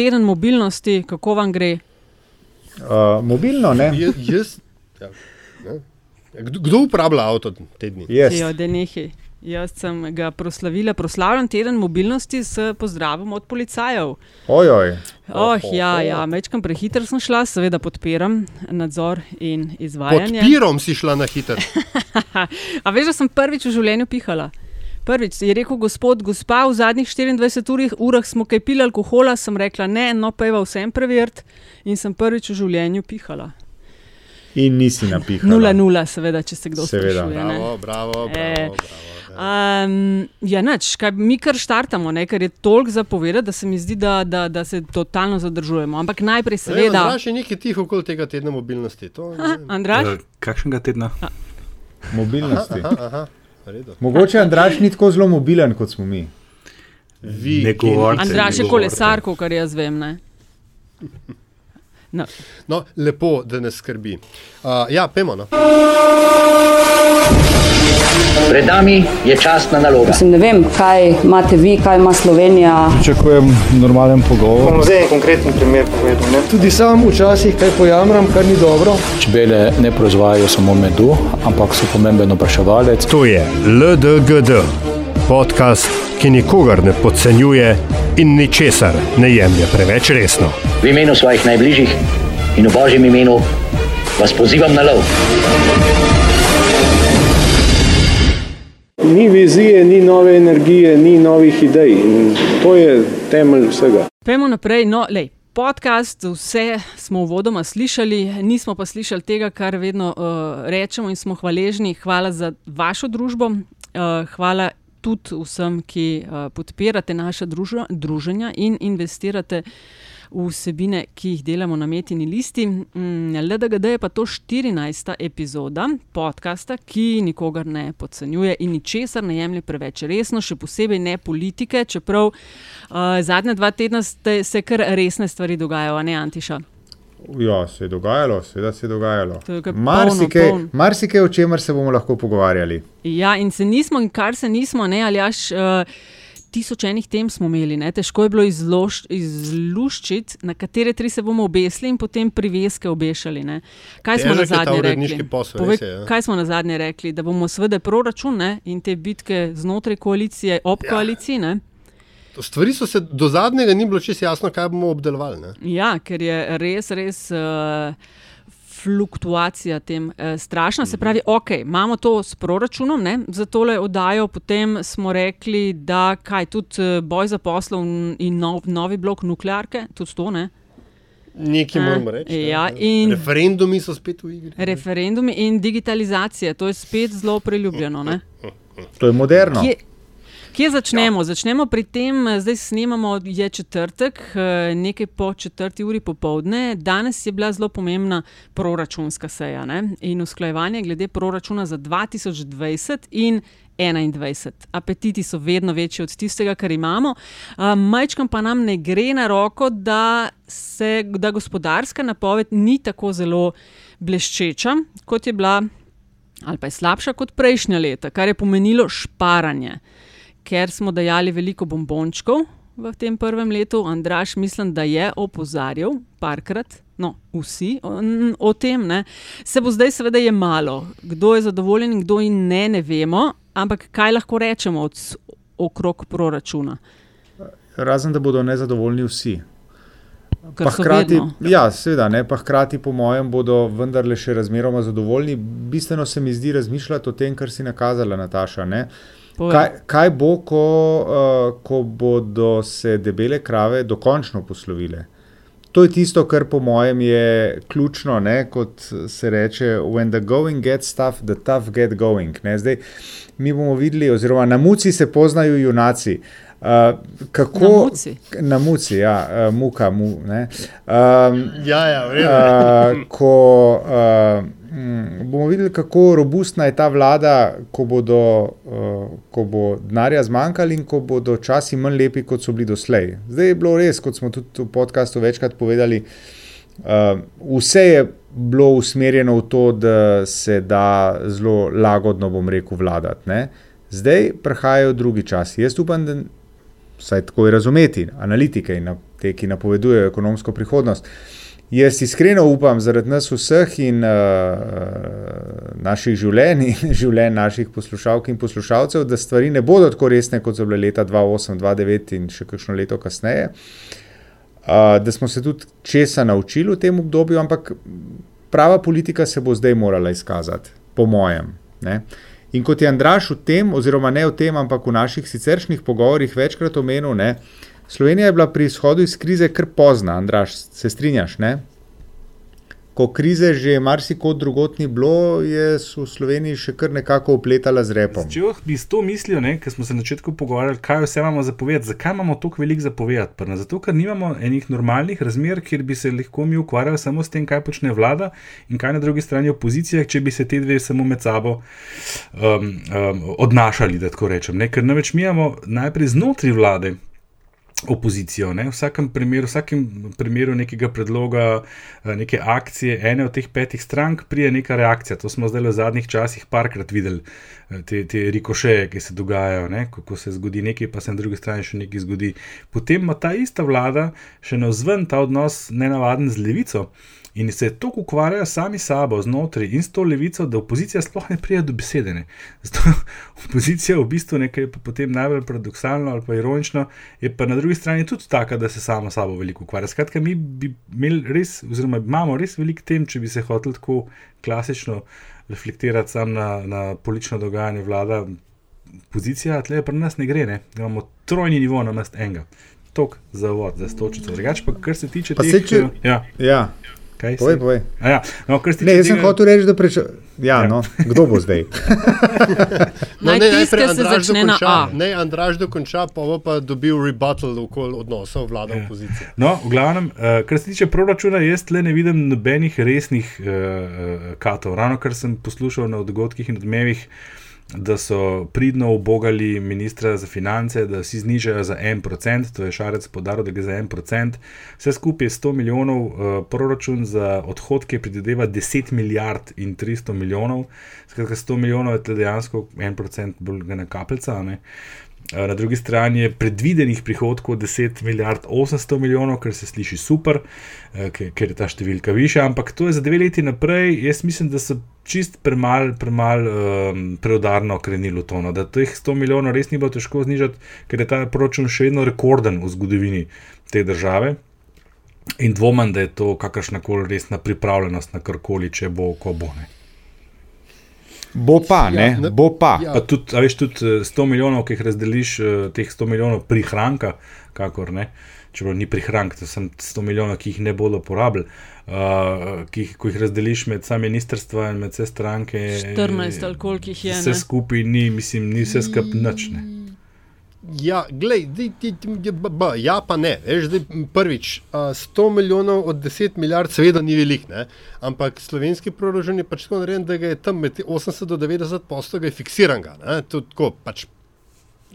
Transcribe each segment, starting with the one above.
teden mobilnosti, kako vam gre? Uh, mobilno, ne? Je, jaz, ja, ne. Kdo, kdo uporablja avto te dni? Jaz. Jo, da nehi. Jaz sem ga proslavila, proslavljam teden mobilnosti s pozdravom od policajev. Ojoj. Oh, ja, ja, mečkam prehiter sem šla, seveda podpiram nadzor in izvajanje. Podpirom si šla na hiter. A veš, da sem prvič v življenju pihala. Prvič je rekel gospod, gospa, v zadnjih 24 urah, urah smo kaj pili alkohola, sem rekla ne, no pa je vsem preveriti in sem prvič v življenju pihala. In nisi napihal. Nula, nula, seveda, če se kdo Seveda. sprašuje. ne. Bravo, bravo, bravo. Eh, bravo. Um, ja, nič, kaj, mi kar štartamo, ne, ker je toliko zapovedati, da se mi zdi, da, da, da se totalno zadržujemo. Ampak najprej, seveda, Znaš, je nekaj tiho okoli tega tedna mobilnosti. To, ne, Andraš, Eh, Kakšnega tedna? Mobilnosti. aha, aha, redu. Mogoče Andraš ni tako zelo mobilen kot smo mi. Vi, Ne govorite. Andraš je kolesar, kar jaz vem. Ne? No, No, lepo, da ne skrbi. Uh, ja, pojmo. No. Pred nami je časna naloga. Mislim, ne vem, kaj imate vi, kaj ima Slovenija. Pričakujem normalen pogovor. bom zdaj en konkreten primer povedal. Ne? Tudi sam včasih kaj pojamram, kar ni dobro. Čebele ne proizvajajo samo medu, ampak so pomemben opraševalec. To je LDGD, podcast, ki nikogar ne podcenjuje in ničesar ne jemlje preveč resno. V imenu svojih najbližjih in v božjem imenu vas pozivam na lov. Ni vizije, ni nove energije, ni novih idej. In to je temelj vsega. Pejmo naprej. No, lej, podcast, vse smo uvodoma slišali, nismo pa slišali tega, kar vedno uh, rečemo in smo hvaležni. Hvala za vašo družbo, uh, hvala tudi vsem, ki uh, podpirate naše družo, druženja in investirate. V vsebine, ki jih delamo na Metini listi. Mm, LDGD je pa to 14. epizoda podcasta, ki nikogar ne podcenjuje in ničesar ne jemlje preveč resno, še posebej ne politike, čeprav uh, zadnja dva tedna ste, se kar resne stvari dogajajo, a ne Antiša. Ja, se je dogajalo, seveda se je dogajalo. Marsikaj, marsikaj, o čemer se bomo lahko pogovarjali. Ja, in se nismo, in kar se nismo, ne ali až. Uh, Tisoč enih tem smo imeli, ne? težko je bilo izlož, izluščiti, na katere tri se bomo obesili in potem priveske obešali. Ne? Kaj smo na Težek je ta zadnje rekli? posel, Povej, je, ja. kaj smo na zadnje rekli? Da bomo seveda proračun ne? in te bitke znotraj koalicije, ob ja. koaliciji. Ne? Stvari so se do zadnjega ni bilo čisto jasno, kaj bomo obdelovali. Ne? Ja, ker je res, res. Uh, Fluktuacija tem eh, strašna, se pravi, ok, imamo to s proračunom ne, za tole oddajo, potem smo rekli, da kaj tudi eh, boj za poslov in nov, novi blok nuklearke, tudi to ne. Nekaj A, moramo reči. ne. ja, in- Referendumi so spet v igri. Referendumi in digitalizacija, to je spet zelo priljubljeno. Ne. To je moderno. Kje, kje začnemo? Ja. Začnemo pri tem, eh, zdaj snemamo, je četrtek, eh, nekaj po četrti uri popovdne. Danes je bila zelo pomembna proračunska seja ne? in usklajevanje glede proračuna za 2020 in 2021. Apetiti so vedno večji od tistega, kar imamo. Uh, Majčkam pa nam ne gre na roko, da, se, da gospodarska napoved ni tako zelo bleščeča, kot je bila ali pa je slabša kot prejšnja leta, kar je pomenilo šparanje, ker smo dajali veliko bombončkov v tem prvem letu. Andraš, mislim, da je opozarjal parkrat. No, vsi o, o tem, ne. se bo zdaj, seveda, je malo. Kdo je zadovoljen in kdo in ne, ne vemo, ampak kaj lahko rečemo od, okrog proračuna? Razen da bodo nezadovoljni vsi. Pa hkrati, ja, seveda, ne, pa hkrati, po mojem, bodo vendarle še razmeroma zadovoljni. Bistveno se mi zdi razmišljati o tem, kar si nakazala, Nataša. Ne. Kaj, kaj bo, ko, uh, ko bodo se debele krave dokončno poslovile? To je tisto, kar po mojem je ključno, ne, kot se reče, when the going gets tough, the tough get going. Ne. Zdaj, mi bomo videli, oziroma na muci se poznajo junaci. Uh, kako, Na muci? Na muci, ja, uh, muka. Mu, ne. um, Ja, ja, uh, ko uh, mm, bomo videli, kako robustna je ta vlada, ko, bodo, uh, ko bo denarja zmanjkalo in ko bodo časi manj lepi, kot so bili doslej. Zdaj je bilo res, kot smo tudi v podkastu večkrat povedali, uh, vse je bilo usmerjeno v to, da se da zelo lagodno, bom rekel, vladati. Ne? Zdaj prihajajo drugi časi. Jaz upam, da vsaj tako je razumeti, analitike in na te, ki napovedujejo ekonomsko prihodnost. Jaz iskreno upam, zaradi nas vseh in uh, naših življenj, in življenj naših poslušalk in poslušalcev, da stvari ne bodo tako resne, kot so bile leta 2008, 2009 in še kakšno leto kasneje. Uh, da smo se tudi česa naučili v tem obdobju, ampak prava politika se bo zdaj morala izkazati, po mojem. Ne? In kot je Andraš v tem, oziroma ne v tem, ampak v naših siceršnjih pogovorih večkrat omenil, ne, Slovenija je bila pri izhodu iz krize kar pozna, Andraš, se strinjaš? Ne? Ko krize že marsikot drugot ni bilo, je v Sloveniji še kar nekako upletala z repom. Če bi s to mislil, ker smo se na začetku pogovarjali, kaj vse imamo za povedati, zakaj imamo toliko velik za povedati? Zato, ker nimamo enih normalnih razmer, kjer bi se lahko mi ukvarjali samo s tem, kaj počne vlada in kaj na drugi strani opozicija, če bi se te dve samo med sabo um, um, odnašali, da tako rečem. Ne? Ker namreč mi imamo najprej znotraj vlade opozicijo. Ne? V vsakem primeru, vsakem primeru nekega predloga, eh, neke akcije, ene od teh petih strank, prije neka reakcija. To smo zdaj v zadnjih časih parkrat videli, eh, te, te rikošeje, ki se dogajajo, ne? ko se zgodi nekaj, pa se na drugi strani še nekaj zgodi. Potem ima ta ista vlada še na vzven ta odnos nenavaden z levico. In se tako ukvarjajo sami sabo, znotraj in s to levico, da opozicija sploh ne pride do besede. Zato opozicija v bistvu nekaj potem najbolj paradoksalno ali pa ironično, je pa na drugi strani tudi taka, da se sama s sabo veliko ukvarja. Skratka, mi bi imeli res, oziroma imamo res veliko tem, če bi se hotel tako klasično reflektirati sam na, na politično dogajanje vlada. Pozicija, tle pri nas ne gre, ne? imamo trojni nivo na mest enega. Tok za vod, za stočico. Drugače pa, kar se tiče tega, če... ja. ja. Kaj povej, povej. Ja, no, ne, jaz sem tega... hotel reči, da preče... ja, ja. No, kdo bo zdaj? no, ne, najprej se začne na A. Ne, Andraž dokonča, pa bo pa dobil rebuttal okoli odnosov vlada ja. opozicije. No, v glavnem, uh, kar se tiče proračuna, jaz tle ne vidim nobenih resnih uh, katov. Ravno kar sem poslušal na dogodkih in odmevih, uh, da so pridno ubogali ministra za finance, da si znižajo za en procent, to je šarec podaril, da gre za en procent. Vse skupaj je 100 milijonov, uh, proračun za odhodke predvideva 10 milijard in 300 milijonov. Skratka, 100 milijonov je dejansko en procent bolj na kapljica. Eh, na drugi strani je predvidenih prihodkov 10 milijard 800 milijonov, kar se sliši super, eh, ker je ta številka više, ampak to je za dve leti naprej. Jaz mislim, da so čist premalo premal, um, preudarno krenili v to, no, da teh 100 milijonov res ni bilo težko znižati, ker je ta proračun še vedno rekorden v zgodovini te države. In dvomim, da je to kakršna koli resna pripravljenost na karkoli, če bo, ko bo ne. Bo pa, ne, ja, ne bo pa. Ja. pa tudi, veš, tudi 100 eh, milijonov, ki jih razdeliš, eh, teh 100 milijonov prihranka, kakor ne. Čeprav ni prihranek, to so 100 milijonov, ki jih ne bodo porabili, uh, ki jih, jih razdeliš med same ministrstva in med vse stranke. 14 ali koliko jih je. Vse skupaj ni, mislim, ni vse skupaj nočne. Ja, glej, di, di, di, b, b, ja, pa ne. Veš, zdaj, prvič, 100 milijonov od 10 milijard, seveda ni velik, ne? ampak slovenski proračun je pač tako narejen, da je tam med 80 do 90 posto fiksiran. Pač,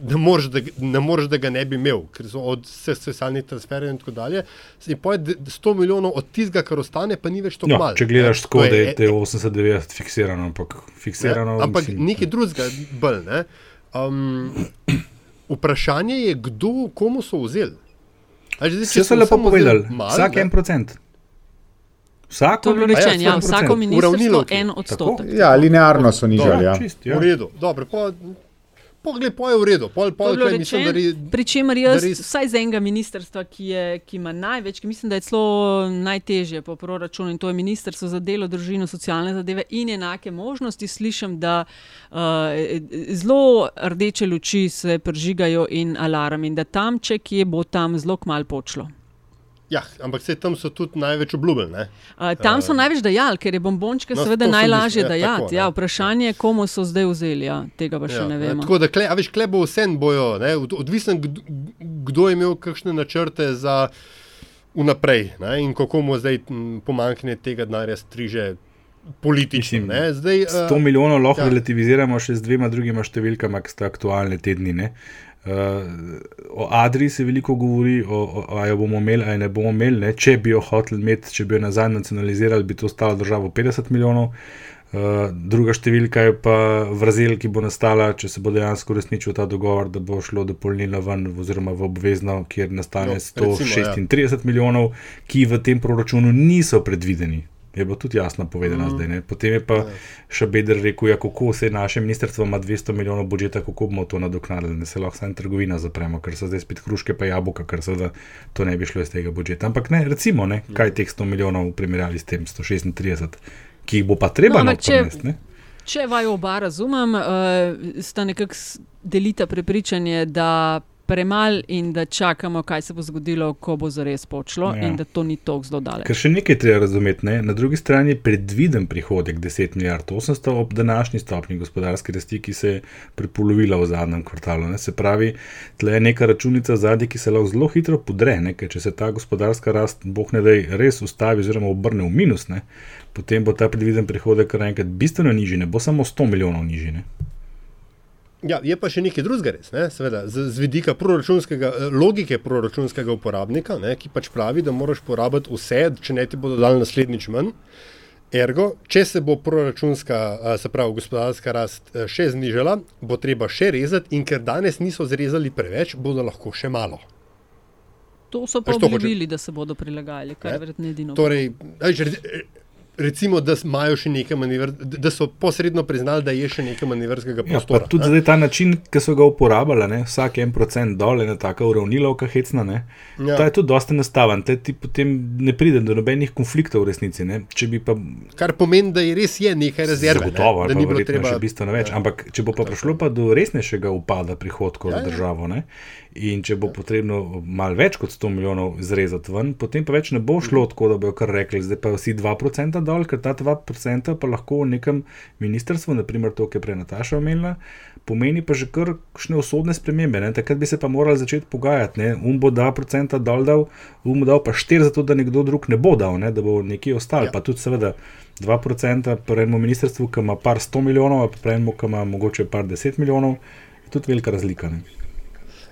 ne moreš, da, ne moreš, da ga ne bi imel, ker so od socialnih transferjev in tako dalje. In pa je 100 milijonov od tistega, kar ostane, pa ni več to no, malo. Če gledaš tako, da je te 80-90 fiksirano, ampak fiksirano. Ne? Ampak mislim, nekaj drugega, bolj. Ne? Vprašanje je, kdo, komu so vzeli. Vse so lepo povedali, vsak en procent. Vsako ja, rečeno, ja, vsako ministrstvo en odstotek. Ja, linearno so nižali. Ja. Ja. V redu, dobro. Pa, Poglej, pa je v redu. Pol, pol, kaj, mislim, da ri, Pričemer jaz, ri... vsaj z enega ministrstva, ki, je, ki ima največ, ki mislim, da je celo najtežje po proračunu in to je Ministrstvo za delo, družino, socialne zadeve in enake možnosti, slišim, da uh, zelo rdeče luči se prižigajo in alarm in da tam, če kje bo tam zelo kmalo počlo. Ja, ampak vse tam so tudi največ obljubili. Uh, tam so uh, največ dajali, ker je bombončke no, seveda najlažje ja, dajati. Ja, vprašanje je, komu so zdaj vzeli, ja, tega pa še ja, ne vemo. Tako da, kle, a veš, kle bo vse bojo, ne? odvisno kdo je imel kakšne načrte za vnaprej ne? in kako mu zdaj pomankanje tega denarja striže. Politični, Mislim, zdaj, uh, 100 milijonov lahko ja. relativiziramo še z dvema drugima številkama, ki sta aktualne te dni. Uh, o Adriji se veliko govori, ali jo bomo imeli, ali ne bomo imeli. Ne? Če bi jo hoteli imeti, če bi jo nazaj nacionalizirali, bi to stalo državo 50 milijonov. Uh, druga številka je pa vrzel, ki bo nastala, če se bo dejansko uresničil ta dogovor, da bo šlo dopolnilno ven, oziroma v obvezno, kjer nastane No, recimo, 136 ja. milijonov, ki v tem proračunu niso predvideni. Je bilo tudi jasno povedano mm. zdaj. Ne? Potem je pa še Beder rekel, ja, kako se naše ministrstvo ima 200 milijonov budžeta, kako bomo to nadoknadili, da se lahko samo trgovina zapremo, ker so zdaj spet hruške pa jabolka, ker seveda to ne bi šlo iz tega budžeta. Ampak ne, recimo, ne, kaj je teh 100 milijonov v primerjavi s tem 136, ki jih bo pa treba No, ampak če-. Če vaju oba razumem, uh, sta nekako delita prepričanje, da premalo in da čakamo, kaj se bo zgodilo, ko bo zares počlo, Ja. in da to ni tako zelo daleč. Ker še nekaj treba razumeti. Ne? Na drugi strani je predviden prihodek 10 milijard 800 ob današnji stopni gospodarske rasti, ki se je prepolovila v zadnjem kvartalu. Ne? Se pravi, tle je neka računica zadnji, ki se lahko zelo hitro podre. Ne? Ker če se ta gospodarska rast, boh ne da, res ustavi oziroma obrne v minus, ne? potem bo ta predviden prihodek kar enkrat bistveno nižji, ne bo samo 100 milijonov nižji. Ne? Ja, je pa še nekaj drugega res, ne? seveda, z, z vidika proračunskega, eh, logike proračunskega uporabnika, ne? ki pač pravi, da moraš porabiti vse, če ne ti bodo dali naslednjič manj. Ergo, če se bo proračunska, a, se pravi gospodarska rast eh, še znižala, bo treba še rezati, in ker danes niso zrezali preveč, bodo lahko še malo. To so pa hočem- obljubili, da se bodo prilagajali, kar je verjetno edino. Torej, recimo, da imajo še nekaj manever, da so posredno priznali, da je še nekaj manevrskega Ja, pa prostora. tudi ne. ta način, ki so ga uporabljali, ne, vsak en procent dol, ena taka uravnilovka hecna, ne, Ja. ja. ta je tudi dosta enostaven, te ti potem ne pride do nobenih konfliktov v resnici. Pa Kar pomeni, da je res je nekaj rezerve. Zagotovo, ne? da ni bilo treba še bistveno več. Ja. Ampak, če bo pa prišlo pa do resnejšega upada prihodkov ja, Ja, ja. za državo, ne? In če bo potrebno malo več kot 100 milijonov izrezati ven, potem pa več ne bo šlo tako, da bojo kar rekli, zdaj pa vsi 2% dol, ker ta 2% pa lahko v nekem ministrstvu, naprimer to, kar je prej Nataša omenila, pomeni pa že kar kakšne usodne spremembe. Ne? Takrat bi se pa morali začeti pogajati. Ne? Um bo 2% dol dal, um bo dal pa 4%, zato da nekdo drug ne bo dal, ne? da bo nekje ostal. Ja. Pa tudi seveda 2% pri enem ministrstvu, ki ima par 100 milijonov, pa enem, ki ima mogoče par 10 milijonov, je tudi velika razlika. Ne?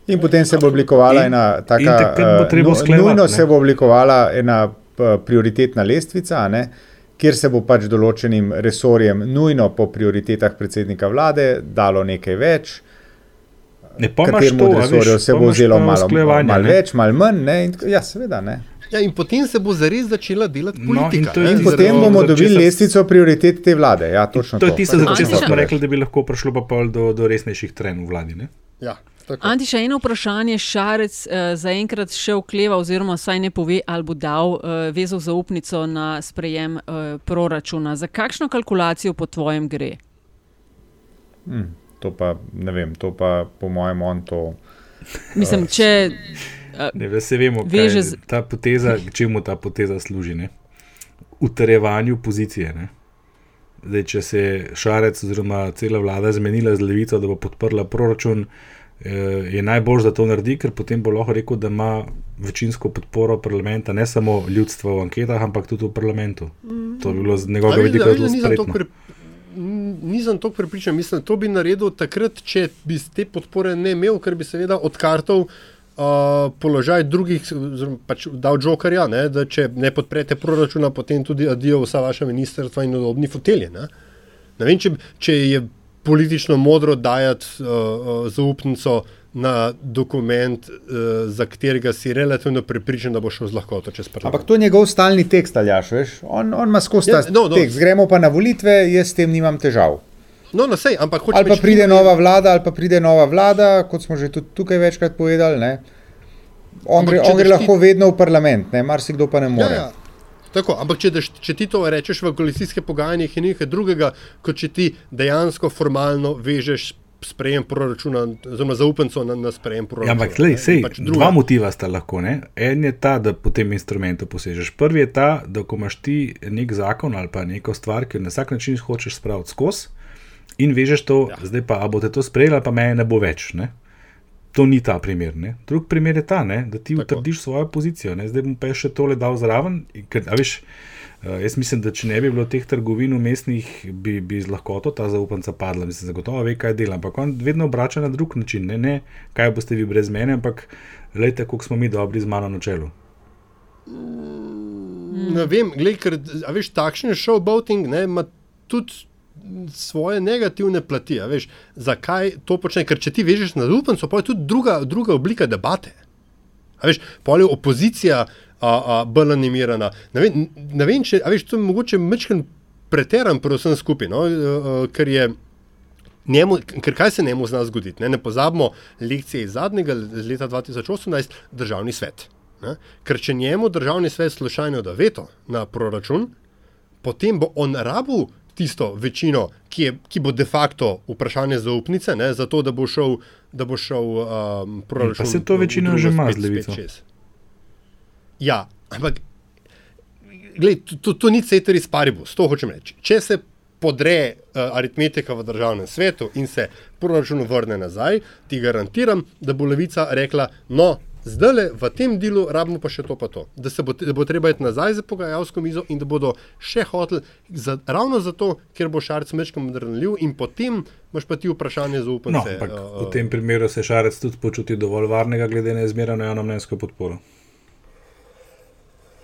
In potem se bo oblikovala In- ena in taka, takrat bo eh, usklajevati, nujno ne. se bo oblikovala ena p- prioritetna lestvica, a ne, kjer se bo pač določenim resorjem nujno po prioritetah predsednika vlade dalo nekaj več. Ne, Kateremu to, veš, se bo vzelo malo, malo več, malo manj. Ne, in, tako- ja, seveda. Ne. Ja, in potem se bo zares začela delati No, in politika. ne, In zaradi- potem bomo dobili lestvico prioritet te vlade. Ja, točno To je to. tisto, za Antiša- smo rekli, da bi lahko prišlo pa pol do, do resnejših trenj v vladi. Ne? Ja, tako. Anti, še eno vprašanje. Šarec uh, zaenkrat še okleva, oziroma saj ne pove, ali bo dal uh, vezo zaupnico na sprejem uh, proračuna. Za kakšno kalkulacijo po tvojem gre? Hm, to pa ne vem, to pa po mojem on to. Mislim, če. Uh, Ne, se vemo, kaj Veže z- ta poteza, k čemu ta poteza služi. Ne? Utrjevanju pozicije. Ne? Zdaj, če se je Šarec oziroma cela vlada zmenila z levico, da bo podprla proračun, eh, je najbolj, da to naredi, ker potem bo lahko rekel, da ima večinsko podporo parlamenta, ne samo ljudstva v anketah, ampak tudi v parlamentu. To bi bilo z njegovega vidika zelo spretno. Nisem tako prepričan, mislim, da to bi naredil takrat, če bi te podpore ne imel, ker bi seveda odkartal uh, položaj drugih, pač dal jokerja, ne, da če ne podprete proračuna, potem tudi adijo vsa vaša ministrstva in udobni fotelje. Ne, ne vem, če, če je politično modro dajati uh, zaupnico na dokument, uh, za katerega si relativno prepričan, da bo šel z lahkoto čez parlament. Ampak to je njegov stalni tekst, ali jaš, veš? On, on ima skozi Ja, ta no, no. tekst. Gremo pa na volitve, jaz s tem nimam težav. No, no, sej, ampak hočem Ali pa pride ti- nova vlada, ali pa pride nova vlada, kot smo že tudi tukaj večkrat povedali. Ne? On Ampak gre, on gre daš lahko ti- vedno v parlament, ne? marsikdo pa ne more. Ja, ja. Tako, ampak če, daš, če ti to rečeš v koalicijske pogajanja, je nekaj drugega, kot če ti dejansko formalno vežeš sprejem proračuna, oziroma zaupnico na, na sprejem proračuna. Ja, ampak, lej, sej, pač druga- dva motiva sta lahko. Ne? En je ta, da po tem instrumentu posežeš. Prvi je ta, da ko imaš ti nek zakon ali pa neko stvar, ki jo na vsak način hočeš spraviti skozi in vežeš to, ja. zdaj pa, a boste to sprejeli, ali pa me ne bo več. Ne? To ni ta primer. Ne? Drugi primer je ta, ne? da ti Tako. utrdiš svojo pozicijo. Ne? Zdaj bom pa še tole dal zraven. Ker, veš, eh, jaz mislim, da če ne bi bilo teh trgovin umestnih, bi, bi z lahkoto ta zaupnica padla. Mislim, zagotovo ve, kaj dela. Ampak on vedno obrača na drug način. Ne, ne kaj boste vi brez mene, ampak gledajte, koliko smo mi dobri z mano na čelu. Ne vem, glej, ker veš, takšen showboating ima tudi svoje negativne plati. a Veš, zakaj to počne? Ker če ti vežeš na zaupnico, pa je tudi druga, druga oblika debate. A veš, pol je opozicija a, a, bolj animirana. Ne vem, ne vem če, a veš, to je mogoče mečken preteran pri vsem skupaj, no? e, e, ker je. Njemu, ker kaj se njemu zna zgoditi? Ne, ne pozabimo lekcije iz zadnjega leta 2018, državni svet. Ne? Ker če njemu državni svet slučajno da veto na proračun, potem bo on rabu tisto večino, ki, je, ki bo de facto vprašanje zaupnice, ne, zato da bo šel, da bo šel um, proračun. Pa se to večino že ima z levico. Ja, ampak gled, to, to, to ni ceteris paribus, to hočem reči. Če se podre uh, aritmetika v državnem svetu in se proračun vrne nazaj, ti garantiram, da bo levica rekla, no, zdaj le v tem delu rabimo pa še to, pa to. Da, bo, da bo treba iti nazaj za pogajalsko mizo in da bodo še hoteli, za, ravno zato, ker bo šarc mečkam drnljiv in potem imaš pa ti vprašanje zaupanja. No, ampak uh, v tem primeru se šarec tudi počuti dovolj varnega, glede na izmerno javno mnenjsko podporo.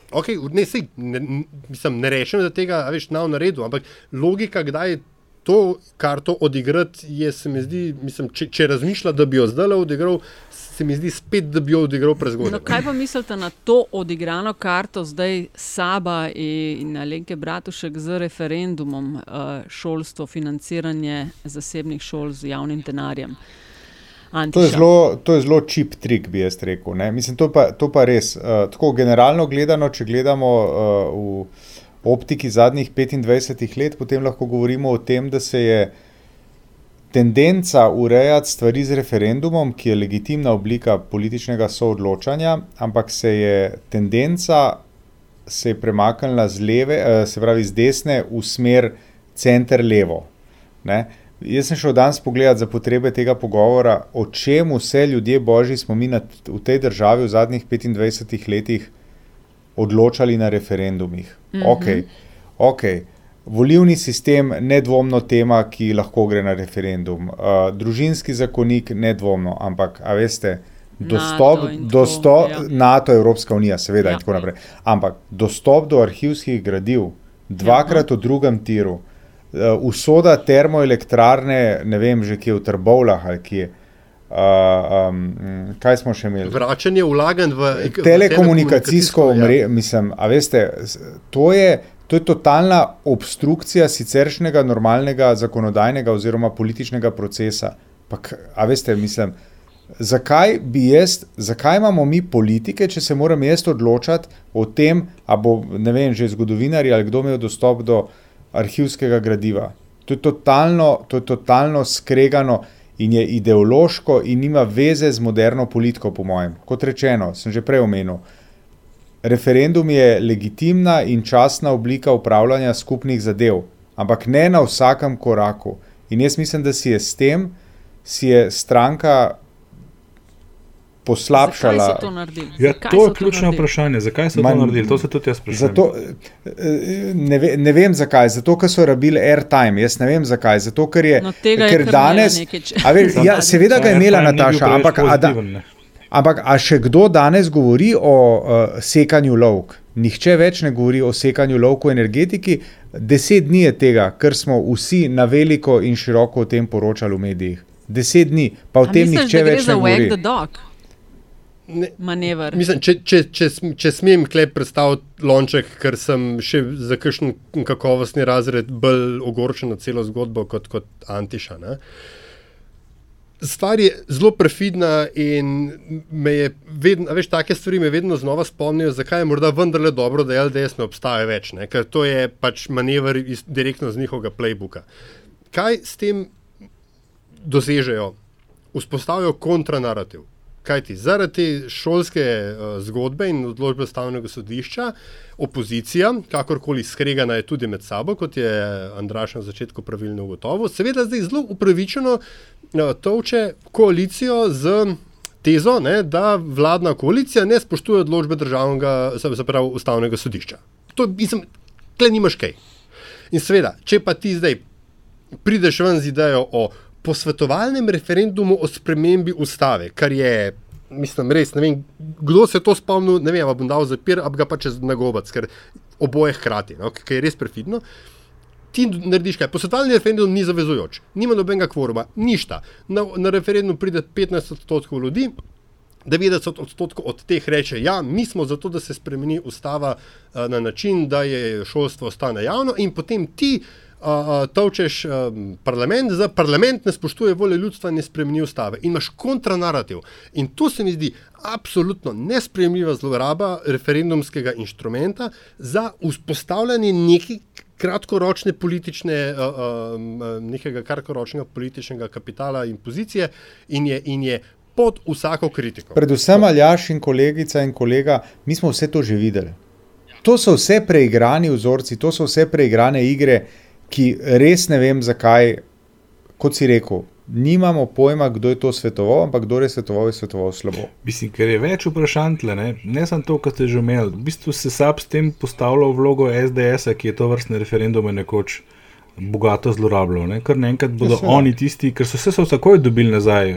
Okay, ne, sej, ne, mislim, ne rečem, da tega več na redu, ampak logika, kdaj je to karto odigrati, je, se mi zdi, mislim, če, če razmišlja, da bi jo zdaj odigral, se mi zdi spet, da bi jo odigral prezgodaj. No, kaj pa mislite na to odigrano karto zdaj Saba in Alenke Bratušek z referendumom šolstvo, financiranje zasebnih šol z javnim denarjem? To je, zelo, to je zelo čip trik, bi jaz rekel. Ne? Mislim, to pa, to pa res. Uh, tako generalno gledano, če gledamo uh, v optiki zadnjih 25 let, potem lahko govorimo o tem, da se je tendenca urejati stvari z referendumom, ki je legitimna oblika političnega soodločanja, ampak se je tendenca se je premaknila z leve, uh, se pravi z desne v smer center-levo. Jaz sem šel danes pogledat za potrebe tega pogovora, o čem vse ljudje božji smo mi v tej državi v zadnjih 25 letih odločali na referendumih. Mm -hmm. okay, ok, volivni sistem, nedvomno tema, ki lahko gre na referendum. Uh, družinski zakonik, nedvomno, ampak, a veste, dostop do ja. NATO, Evropska unija, seveda, ja. in tako naprej. Ampak dostop do arhivskih gradiv, dvakrat ja. v drugem tiru. Uh, usoda termoelektrarne, ne vem, že kje v Trbovlah ali kje. Uh, um, kaj smo še imeli? Vračanje vlaganj v telekomunikacijsko omrežje. Ja. Mislim, a veste, to je, to je totalna obstrukcija siceršnjega normalnega zakonodajnega oziroma političnega procesa. Pa, a veste, mislim, zakaj bi jaz, zakaj imamo mi politike, če se moram jaz odločati o tem, a bo, ne vem, že zgodovinari ali kdo imel dostop do arhivskega gradiva. To je totalno, to je totalno skregano in je ideološko in nima veze z moderno politiko, po mojem. Kot rečeno, sem že prej omenil. Referendum je legitimna in časna oblika upravljanja skupnih zadev, ampak ne na vsakem koraku. In jaz mislim, da si je s tem, si je stranka poslabšala. Zakaj so to naredili? Ja, to je ključno naredili? vprašanje. Zakaj so Man, to naredili? To se tudi jaz sprašujem. Zato, eh, ne, ve, ne vem zakaj. Zato, ker so rabili airtime. Jaz ne vem zakaj. Zato, ker je, no, ker je danes. Ve, ja, seveda ga je imela Nataša, ampak. A, da, ampak a še kdo danes govori o uh, sekanju lovk? Nihče več ne govori o sekanju lovk v energetiki. Deset dni je tega, ker smo vsi na veliko in široko o tem poročali v medijih. Deset dni, pa o tem nihče več ne govori. Ne, manever. Mislim, če, če, če, če smem klep predstaviti lonček, ker sem še za kakšen kakovostni razred bolj ogorčen na celo zgodbo kot, kot Antiša. Ne? Stvar je zelo prefidna in me je vedno, veš, take stvari me vedno znova spomnijo, zakaj je morda vendarle dobro, da LDS ne obstaja več, ne? ker to je pač manever iz, direktno z njihovega playbooka. Kaj s tem dosežejo? Vzpostavijo kontranarativ. Kaj ti zaradi te šolske uh, zgodbe in odločbe ustavnega sodišča, opozicija, kakorkoli skregana je tudi med sabo, kot je Andraš na začetku pravilno ugotovil, seveda zdaj zelo upravičeno uh, toče koalicijo z tezo, ne, da vladna koalicija ne spoštuje odločbe državnega, zapravo ustavnega sodišča. To mislim, tle nimaš kaj. In seveda, če pa ti zdaj prideš ven z idejo o posvetovalnem referendumu o spremembi ustave, kar je, mislim, res ne vem, kdo se je to spomnil, ne vem, ali bom dal zapir, ali ga pa čez nagobac, ker oboje hkrati, no, ker je res prefidno. ti narediš kaj. Posvetovalni referendum ni zavezujoč, nima nobenega kvoruma, ništa. Na, na referendum pride 15 odstotkov ljudi. 90 odstotkov od teh reče, ja, mi smo zato, da se spremeni ustava uh, na način, da je šolstvo ostane javno, in potem ti uh, uh, tovčeš um, parlament, za parlament ne spoštuje volje ljudstva ne spremeni ustave. In imaš kontranarativ. In to se mi zdi absolutno nespremljiva zloraba referendumskega inštrumenta za vzpostavljanje nekih kratkoročne politične, uh, uh, nekega kratkoročnega političnega kapitala in pozicije, in je, in je pod vsako kritiko. Predvsem Aljaš in kolegica in kolega, mi smo vse to že videli. To so vse preigrani vzorci, to so vse preigrane igre, ki res ne vem, zakaj, kot si rekel. Nimamo pojma, kdo je to svetoval, ampak kdo je svetoval, je svetoval slabo. Mislim, ker je več vprašanj, tle, ne, ne samo to, kar ste že imeli. V bistvu se SAP s tem postavlja v vlogo SDS, ki je to vrstne referendume nekoč bogato zlorabljal. Ne? Ker naenkrat bodo ja, oni tisti, ker so se takoj dobili nazaj.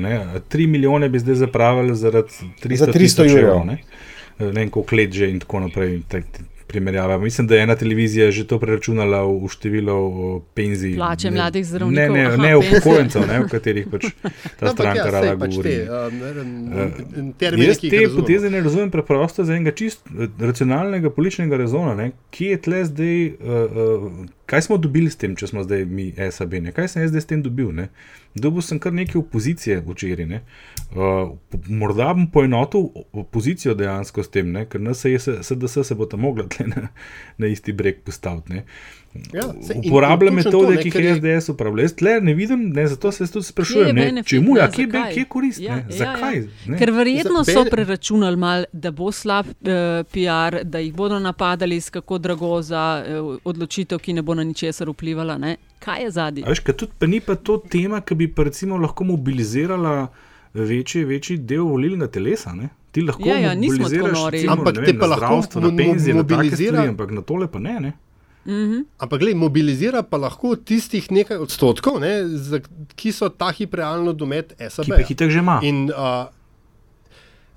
Ne? 3 milijone bi zdaj zapravili zaradi 300, Za 300 evrov. Ne vem, koliko let že in tako naprej primerjava. Mislim, da je ena televizija že to preračunala v, število penzij. Plače mladih zdravnikov. Ne, ne, ne upokojencev, v katerih pač ta stranka ja, rada pač govori. Te, uh, jaz te poteze ne razumem preprosto za enega čist racionalnega političnega rezona. Ne? Kje je tle zdaj, uh, uh, kaj smo dobili s tem, če smo zdaj mi SAB, ne? kaj sem jaz zdaj s tem dobil? Ne? Dobil sem kar nekaj opozicije včeraj. Uh, morda bom poenotil opozicijo dejansko s tem, ne? ker SDS se bo tam mogla na, na isti breg postaviti. Ja, Uporablja metode, ki jih je SDS uporabljal. Jaz tle ne vidim, ne, zato se tudi sprašujem, čemu ja, kje je kje korist. Ja, ja, zakaj? Ja. Ker verjetno so preračunali, mal, da bo slab uh, eh, PR, da jih bodo napadali s kako drago za uh, odločitev, ki ne bo na ničesar vplivala. Ne? Kaj je zadnji? Pa ni pa to tema, ki bi pa lahko mobilizirala večji, večji del volilnega telesa. Ne? Ti lahko ja, ja, mobiliziraš, recimo, ampak te pa lahko na penzije, mobilizira, ampak na tole pa ne. ne? Mm -hmm. Ampak, gledaj, mobilizira pa lahko tistih nekaj odstotkov, ne, za, ki so ta hip realno domet SAB. Ki pa jih že ima. In, uh,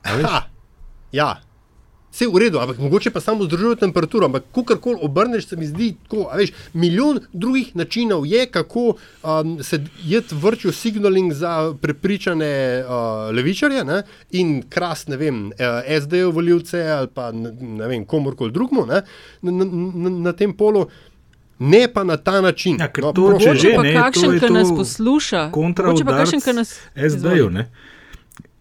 ha, ja, Vse je v redu, ampak mogoče pa samo zdržuje temperaturo. Ampak, ko karkoli obrneš, se mi zdi, tako, veš, milijon drugih načinov je, kako um, se jed vrčijo signaling za prepričane uh, levičarje ne? in kras, ne vem, uh, SD-jev voljivce ali pa ne vem, komorkoli drugmu na, na, na, na tem polu. Ne pa na ta način. Ja, no, to, če že ne, kakšen, ki nas posluša, kontra kakšen, ki nas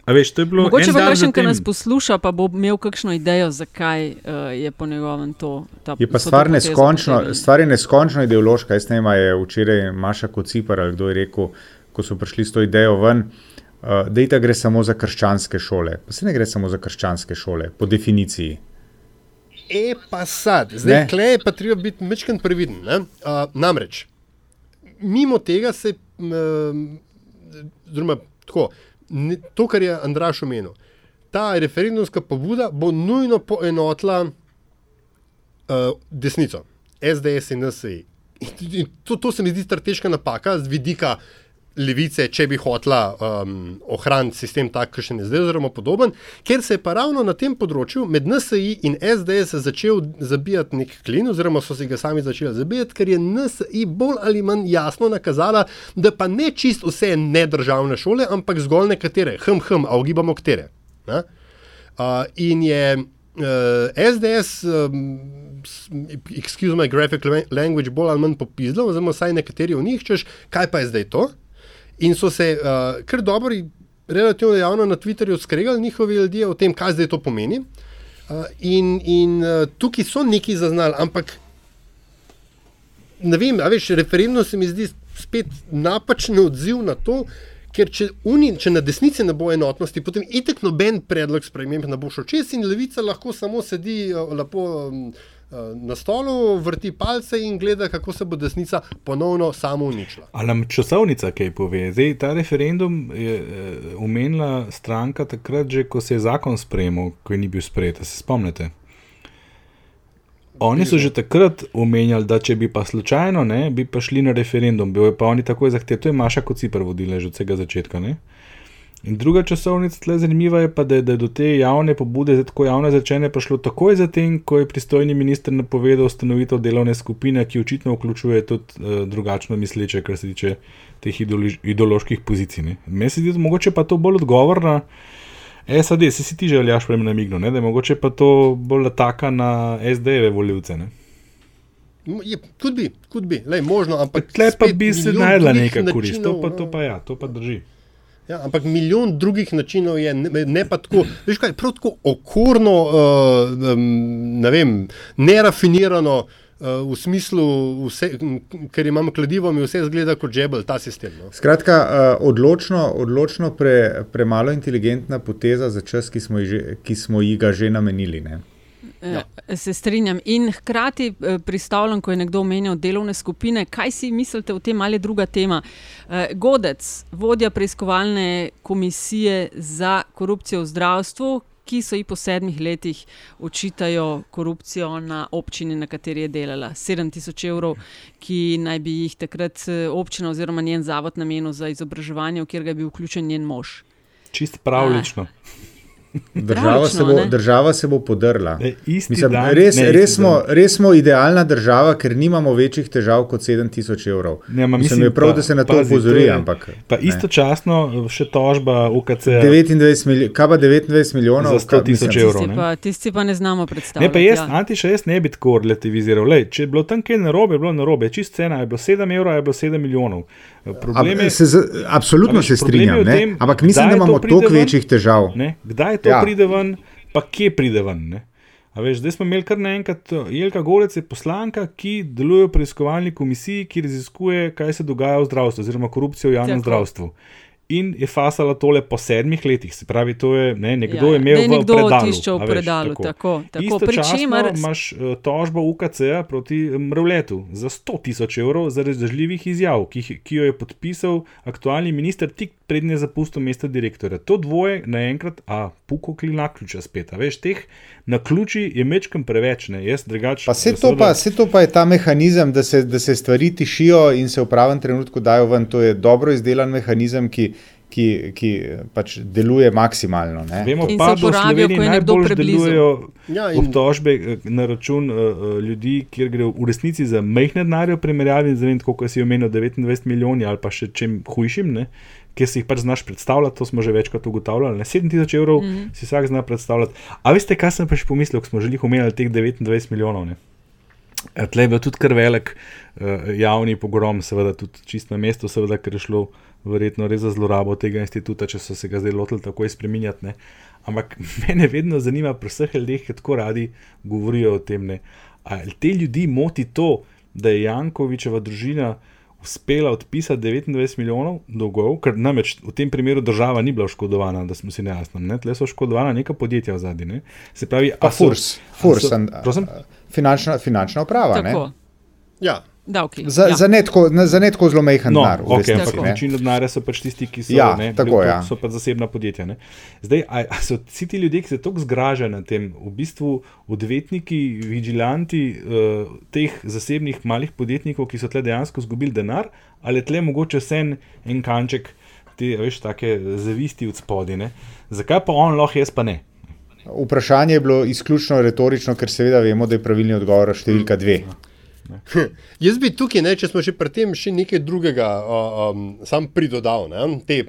SD-jev. Veš, Mogoče pa kakšen, ki nas posluša, pa bo imel kakšno idejo, zakaj uh, je po njegovem to. Je pa stvar neskončno, stvar je neskončno ideološka. Jaz ne vem, je včeraj Maša Kocipar ali kdo je rekel, ko so prišli s to idejo ven, uh, da ita gre samo za krščanske šole. Pa se ne gre samo za krščanske šole, po definiciji. E pa sad, zdaj kle je pa treba biti mečken previden. Uh, namreč, mimo tega se, uh, tako to, kar je Andraš omenil. Ta referendumska pobuda bo nujno poenotila uh, desnico, SDS in NSA. To, to se mi zdi strateška napaka z vidika uh, levice, če bi hotla um, ohraniti sistem tak, kot še ne zdaj, oziroma podoben, ker se je pa ravno na tem področju med NSI in SDS začel zabijati nek klin, oziroma so se ga sami začeli zabijati, ker je NSI bolj ali manj jasno nakazala, da pa ne čist vse ne državne šole, ampak zgolj nekatere, hm, hm, a ugibamo katere. Uh, in je uh, SDS. Um, Excuse my graphic language, bolj ali manj popizdal, oziroma vsaj nekateri v njih, češ, kaj pa je zdaj to? In so se uh, kar dobro, relativno javno na Twitterju skregali njihovi ljudje o tem, kaj zdaj to pomeni. Uh, in in uh, tukaj so neki zaznali, ampak ne vem, a veš, referendum se mi zdi spet napačen odziv na to. Ker če, uni, če na desnici ne bo enotnosti, potem itek noben predlog sprememb ne bo šel čez in levica lahko samo sedi lepo. Eh, na stolu, vrti palce in gleda, kako se bo desnica ponovno samo uničila. Ali nam časovnica kaj pove? Zdaj, ta referendum je umenila eh, stranka takrat, že, ko se je zakon sprejemal, je ni bil sprejet. Se spomnite? Oni so že takrat omenjali, da če bi pa slučajno, ne, bi pa šli na referendum, bi pa oni takoj zahtevali, to je Maša kot si prvodila že od vsega začetka. Ne? In druga časovnica, tle zanimiva je pa, da je, da je do te javne pobude, zdaj tako javne začene, prišlo takoj zatem, ko je pristojni minister napovedal ustanovitev delovne skupine, ki očitno vključuje tudi uh, drugačno misleče, kar se tiče teh ideolož, ideoloških pozicij. ne. Meni se zdi, mogoče pa to bolj odgovor na SAD, se si ti že aljaš prej namigno, ne? da je mogoče pa to bolj ataka na SD-jeve voljivce. Ne? Je, Kud bi, kud bi, Lej, možno, ampak Tle pa bi se najdla neka korist, to pa, no. to pa ja, to pa drži. Ja, ampak milijon drugih načinov je, ne, ne pa tako, veš kaj, prav tako okorno, uh, um, ne vem, nerafinirano. Uh, v smislu, vse, ker imamo kladivo, mi vse zgleda kot žebelj, ta sistem. No. Skratka, uh, odločno, odločno pre, premalo inteligentna poteza za čas, ki smo že, ki smo ji ga že namenili. Ne? Ja. Se strinjam. In hkrati eh, pristavljam, ko je nekdo omenjal delovne skupine, kaj si mislite o tem, ali je druga tema. Eh, Godec, vodja preiskovalne komisije za korupcijo v zdravstvu, ki so ji po sedmih letih očitajo korupcijo na občini, na kateri je delala. 7000 evrov, ki naj bi jih takrat eh, občina oziroma njen zavod namenil za izobraževanje, v kjer je bil vključen njen mož. Čist pravlično. Država se, bo, ne? država se bo podrla. E, Mislim, dan, res, ne, res, smo, dan. res smo idealna država, ker nimamo večjih težav kot 7000 evrov. Ne, ma Mislim, mislim, je prav, pa- da se na to opozori, ampak. Pa ne. istočasno še tožba UKC. 29 milijonov, kaj pa 29 milijonov? Za 100 tisoč evrov. Tisti ne. pa, tisti pa ne znamo predstavljati. Ne, pa jaz, ja. Anti, še jaz ne bi tako relativiziral. Lej, če je bilo tam kaj narobe, je bilo narobe. Čist cena je bilo 7 evrov, je bilo 7 milijonov. Problem Ab, je, se, z- absolutno veš, se strinjam, tem, ampak mislim, da imamo toliko ven. večjih težav. ne, kdaj to Ja. ja. pride ven, pa kje pride ven. Ne? A veš, zdaj smo imeli kar naenkrat, eh, Jelka Golec je poslanka, ki deluje v preiskovalni komisiji, ki raziskuje, kaj se dogaja v zdravstvu, oziroma korupcijo v javnem Tako. zdravstvu. In je fasala tole po sedmih letih, se pravi, to je ne, nekdo Ja, je imel da je v nekdo predalu. tiščal v a veš, predalu, tako, tako. Istočasno Pričemer- imaš uh, tožbo UKC-ja proti Mrvletu za 100 tisoč evrov zaradi zažljivih izjav, ki, ki jo je podpisal aktualni minister tik prednje je zapustil mesto direktorja. To dvoje naenkrat, a pukokli na ključa spet. A veš, teh na ključi je mečkam preveč, ne, jaz drugače. Pa vse to, pa, vse to pa je ta mehanizem, da se, da se stvari tišijo in se v pravem trenutku dajo ven. To je dobro izdelan mehanizem, ki, ki, ki pač deluje maksimalno. Ne? Vemo In pa, se da v uporabijo, Sloveniji ko je nekdo najbolj preblizu. delujejo Ja, in- obtožbe eh, na račun uh, ljudi, kjer gre v resnici za majhne denarje v primerjavi z, kot si omenil, 29 milijoni ali pa še čem hujšim, ne, ki si jih pač znaš predstavljati, to smo že večkrat ugotavljali. Ne, 7000 evrov mm -hmm. si vsak zna predstavljati. A veste, kaj sem pa še pomislil, ko smo že jih omenjali teh 29 milijonov? Ne? Eh, Tle je bil tudi kar velik uh, javni pogrom, seveda tudi čist na mestu, seveda, ker je šlo verjetno res za zlorabo tega instituta, če so se ga zdaj lotili tako spremenjati. Ne. Ampak mene vedno zanima, pri vseh ljudeh, ki tako radi govorijo o tem, ne, ali te ljudi moti to, da je Jankovičeva družina uspela odpisati 29 milijonov dolgov, ker namreč v tem primeru država ni bila oškodovana, da smo si nejasni. Ne? Tle so oškodovana neka podjetja v zadnji. Se pravi, Pa a so- furs, a furs, so- an- prosim? finančna, finančna uprava. Ne? Tako, Ja, davki. Za, ja. za netko, na- za netko zelo majhen No, denar. okay, ampak ne. večina denarja so pač tisti, ki so, Ja, ne, tako, ja. so pa zasebna podjetja. Ne. Zdaj, a, a so vsi ti ljudje, ki se tako zgražajo na tem, v bistvu odvetniki, vigilanti uh, teh zasebnih malih podjetnikov, ki so tle dejansko izgubili denar, ali tle mogoče vse en, en kanček te, veš, take zavisti od spodaj. ne. Zakaj pa on lahko, jaz pa ne? Vprašanje je bilo izključno retorično, ker seveda vemo, da je pravilni odgovor številka dve. Jaz bi tukaj, ne, če smo že pri tem, še nekaj drugega um, sam pridodal, ne, te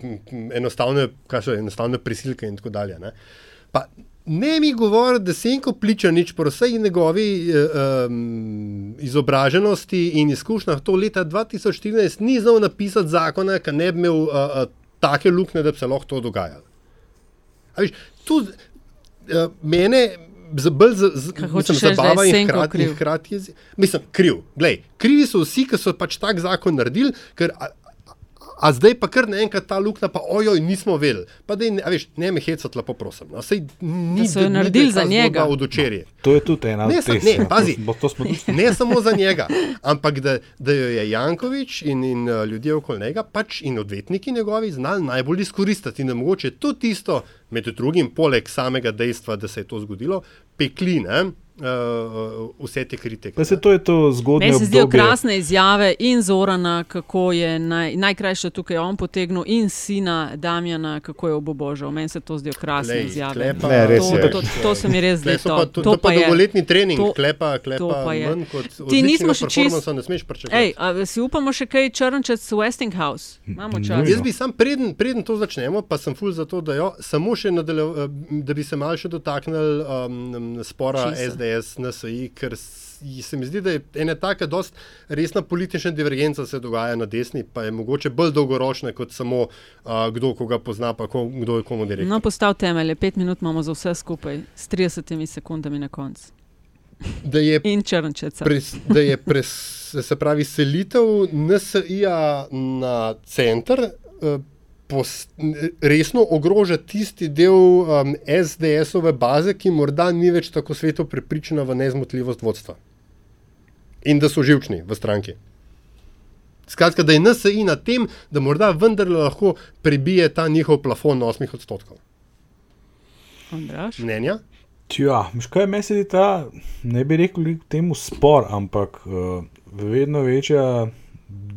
enostavne, kaj so enostavne prisilke in tako dalje. Ne. Pa ne mi govori, da Senko Pličanič po vsej njegovi um, izobraženosti in izkušnjah to leta 2014 ni znal napisati zakona, ki ne bi imel uh, uh, take luknje, da bi se lahko to dogajalo. Viš, tu, uh, mene z- bolj z- z- mislim, zabava in hkrati, hkrati je, mislim, kriv. Glej, krivi so vsi, ki so pač tak zakon naredili, ker a, a, zdaj pa kar naenkrat ta luknja, pa ojoj, nismo vedeli. Pa dej, ne, a veš, ne me hecati, lepo prosim. No, sej, ni, Da so jo naredili za njega. Od včeraj. To je tudi ena Ne, od teh. ne, ja, pazi. To, smo- to smo tudi Ne samo za njega, ampak da, da jo je Jankovič in, in uh, ljudje okoli njega, pač in odvetniki njegovi, znali najbolj izkoristiti. In da mogoče to tisto, med drugim, poleg samega dejstva, da se je to zgodilo, pekli, ne, uh, vse te kritike. Pa se to je to zgodnje Meni se zdijo krasne izjave in Zorana, kako je naj, najkrajše tukaj on potegnil, in sina Damjana, kako je obobožal. Meni se to zdijo krasne Glej, izjave. pa- Ne, res to, je. to, to, to se mi res zdi. To, pa, to, to to pa je- dolgoletni trening, to- klepa, to klepa pa je. Ti nismo še performansa čist- ne smeš pričakovati. Ej, a si upamo še kaj črnčec Westinghouse? Imamo čas. Nujno. Jaz bi sam preden, preden to začnemo, pa sem ful za to, da, jo, samo še nadaljev, eh, da bi se mal še dotaknili um, spora Česa? SDS, NSI, ker se mi zdi, da je ena taka dost resna politična divergenca se dogaja na desni, pa je mogoče bolj dolgoročna kot samo uh, kdo koga pozna, pa ko, kdo je komu direktor. No, postav temelje, pet minut imamo za vse skupaj, s 30 sekundami na koncu. Da je In črnčeca. pres, da je pres, se pravi selitev NSI-ja na center. Eh, pos- Resno ogroža tisti del um, SDS-ove baze, ki morda ni več tako sveto prepričana v nezmotljivost vodstva in da so živčni v stranki. Skratka, da je NSI na tem, da morda vendarle lahko prebije ta njihov plafon na 8 odstotkov. Andraž? Mnenja? Ja, kaj meni se ta, ne bi rekel temu spor, ampak uh, vedno večja